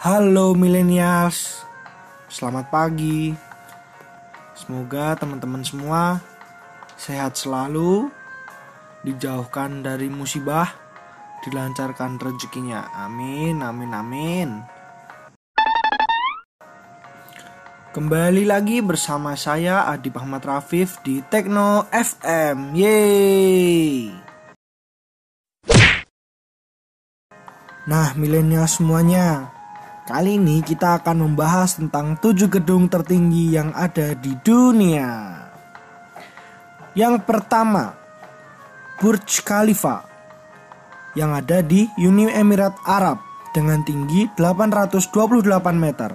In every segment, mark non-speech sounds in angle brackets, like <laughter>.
Halo milenials, selamat pagi. Semoga teman-teman semua sehat selalu, dijauhkan dari musibah, dilancarkan rezekinya. Amin, amin, amin. Kembali lagi bersama saya Adi Ahmad Rafif di Tekno FM. Yeay. Nah, milenial semuanya, Kali ini kita akan membahas tentang tujuh gedung tertinggi yang ada di dunia. Yang pertama, Burj Khalifa yang ada di Uni Emirat Arab dengan tinggi 828 meter.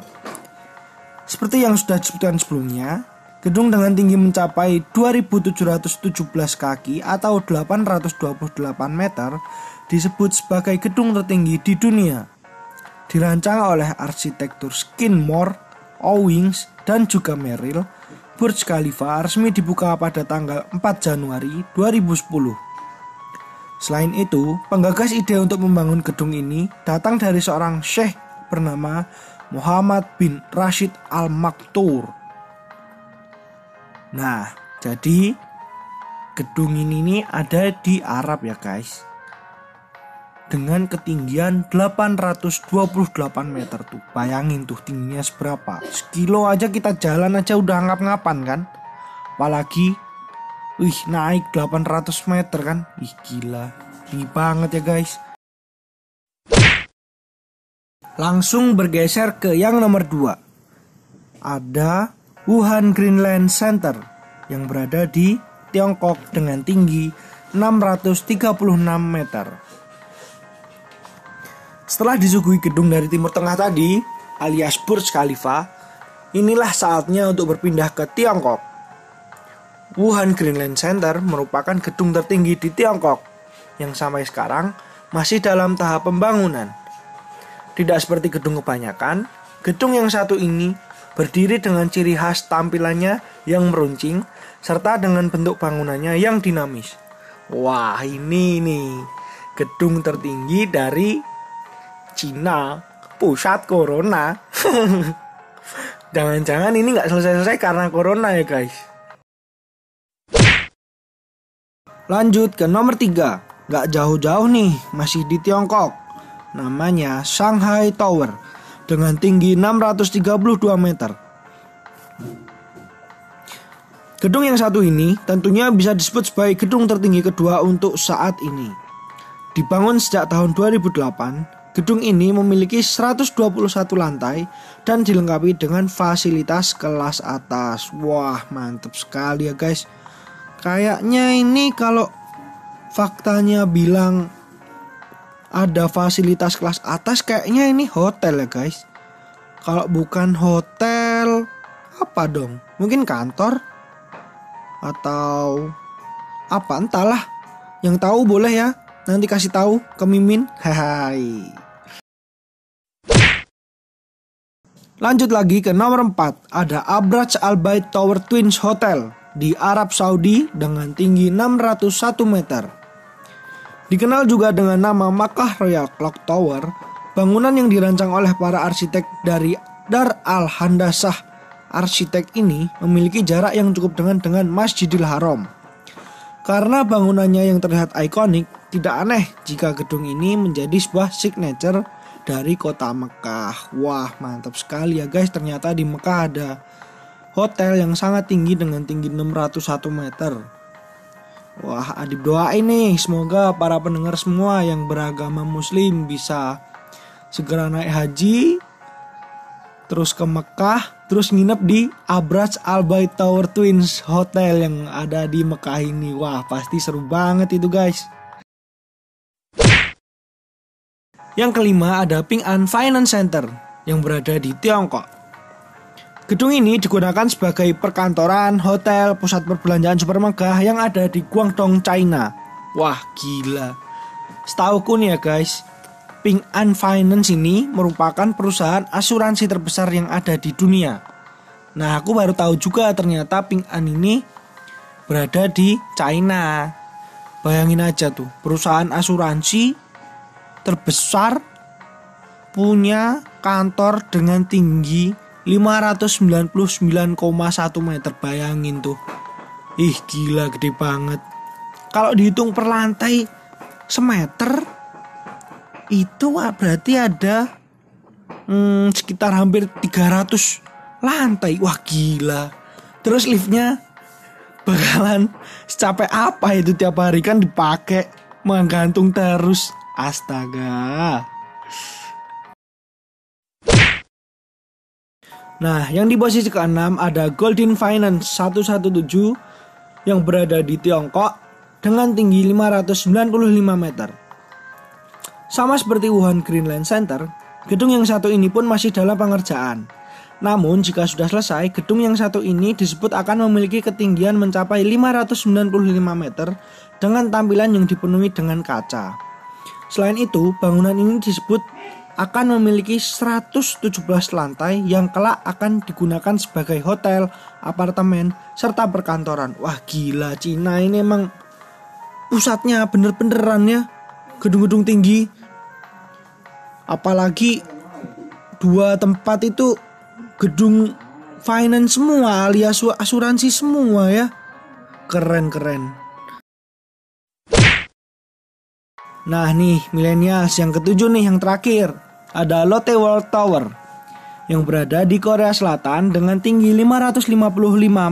Seperti yang sudah disebutkan sebelumnya, gedung dengan tinggi mencapai 2717 kaki atau 828 meter disebut sebagai gedung tertinggi di dunia dirancang oleh arsitektur Skinmore, Owings, dan juga Merrill, Burj Khalifa resmi dibuka pada tanggal 4 Januari 2010. Selain itu, penggagas ide untuk membangun gedung ini datang dari seorang syekh bernama Muhammad bin Rashid Al Maktour. Nah, jadi gedung ini ada di Arab ya guys dengan ketinggian 828 meter tuh. Bayangin tuh tingginya seberapa. Sekilo aja kita jalan aja udah ngap-ngapan kan. Apalagi wih naik 800 meter kan. Ih gila. Tinggi banget ya guys. Langsung bergeser ke yang nomor 2. Ada Wuhan Greenland Center yang berada di Tiongkok dengan tinggi 636 meter. Setelah disuguhi gedung dari Timur Tengah tadi, alias Burj Khalifa, inilah saatnya untuk berpindah ke Tiongkok. Wuhan Greenland Center merupakan gedung tertinggi di Tiongkok yang sampai sekarang masih dalam tahap pembangunan. Tidak seperti gedung kebanyakan, gedung yang satu ini berdiri dengan ciri khas tampilannya yang meruncing serta dengan bentuk bangunannya yang dinamis. Wah, ini nih gedung tertinggi dari Cina pusat corona. <laughs> Jangan-jangan ini nggak selesai-selesai karena corona ya guys. Lanjut ke nomor 3 Nggak jauh-jauh nih, masih di Tiongkok. Namanya Shanghai Tower dengan tinggi 632 meter. Gedung yang satu ini tentunya bisa disebut sebagai gedung tertinggi kedua untuk saat ini. Dibangun sejak tahun 2008, Gedung ini memiliki 121 lantai dan dilengkapi dengan fasilitas kelas atas. Wah, mantap sekali ya guys. Kayaknya ini kalau faktanya bilang ada fasilitas kelas atas kayaknya ini hotel ya guys. Kalau bukan hotel apa dong? Mungkin kantor atau apa entahlah. Yang tahu boleh ya. Nanti kasih tahu ke Mimin. <laughs> Hai. Lanjut lagi ke nomor 4, ada Abraj Al Bait Tower Twins Hotel di Arab Saudi dengan tinggi 601 meter. Dikenal juga dengan nama Makkah Royal Clock Tower, bangunan yang dirancang oleh para arsitek dari Dar Al Handasah. Arsitek ini memiliki jarak yang cukup dengan dengan Masjidil Haram. Karena bangunannya yang terlihat ikonik, tidak aneh jika gedung ini menjadi sebuah signature dari kota Mekah. Wah, mantap sekali ya guys. Ternyata di Mekah ada hotel yang sangat tinggi dengan tinggi 601 meter. Wah, Adib doain nih semoga para pendengar semua yang beragama muslim bisa segera naik haji terus ke Mekah, terus nginep di Abraj Al Bait Tower Twins Hotel yang ada di Mekah ini. Wah, pasti seru banget itu, guys. Yang kelima ada Ping An Finance Center yang berada di Tiongkok. Gedung ini digunakan sebagai perkantoran, hotel, pusat perbelanjaan super megah yang ada di Guangdong, China. Wah, gila. Setauku nih ya guys, Ping An Finance ini merupakan perusahaan asuransi terbesar yang ada di dunia. Nah, aku baru tahu juga ternyata Ping An ini berada di China. Bayangin aja tuh, perusahaan asuransi terbesar punya kantor dengan tinggi 599,1 meter. Bayangin tuh. Ih gila gede banget. Kalau dihitung per lantai semeter itu berarti ada hmm, sekitar hampir 300 lantai. Wah gila. Terus liftnya bakalan secapek apa itu tiap hari kan dipakai menggantung terus. Astaga. Nah, yang di posisi ke-6 ada Golden Finance 117 yang berada di Tiongkok dengan tinggi 595 meter. Sama seperti Wuhan Greenland Center, gedung yang satu ini pun masih dalam pengerjaan. Namun jika sudah selesai, gedung yang satu ini disebut akan memiliki ketinggian mencapai 595 meter dengan tampilan yang dipenuhi dengan kaca. Selain itu, bangunan ini disebut akan memiliki 117 lantai yang kelak akan digunakan sebagai hotel, apartemen, serta perkantoran. Wah gila, Cina ini emang pusatnya bener-beneran ya. Gedung-gedung tinggi. Apalagi dua tempat itu gedung finance semua alias asuransi semua ya. Keren-keren. Nah nih milenials yang ketujuh nih yang terakhir ada Lotte World Tower yang berada di Korea Selatan dengan tinggi 555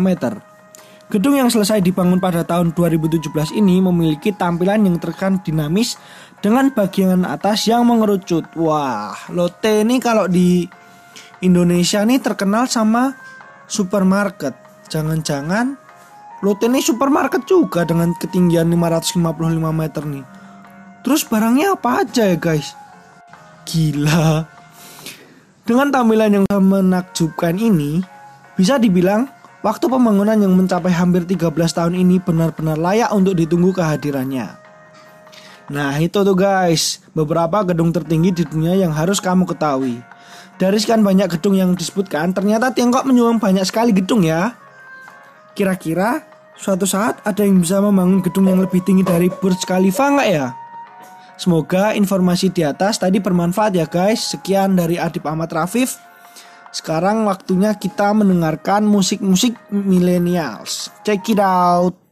meter. Gedung yang selesai dibangun pada tahun 2017 ini memiliki tampilan yang terkesan dinamis dengan bagian atas yang mengerucut. Wah, Lotte ini kalau di Indonesia nih terkenal sama supermarket. Jangan-jangan Lotte ini supermarket juga dengan ketinggian 555 meter nih. Terus barangnya apa aja ya guys? Gila. Dengan tampilan yang menakjubkan ini, bisa dibilang waktu pembangunan yang mencapai hampir 13 tahun ini benar-benar layak untuk ditunggu kehadirannya. Nah itu tuh guys, beberapa gedung tertinggi di dunia yang harus kamu ketahui. Dari sekian banyak gedung yang disebutkan, ternyata Tiongkok menyumbang banyak sekali gedung ya. Kira-kira suatu saat ada yang bisa membangun gedung yang lebih tinggi dari Burj Khalifa nggak ya? Semoga informasi di atas tadi bermanfaat ya guys. Sekian dari Adip Ahmad Rafif. Sekarang waktunya kita mendengarkan musik-musik millennials. Check it out.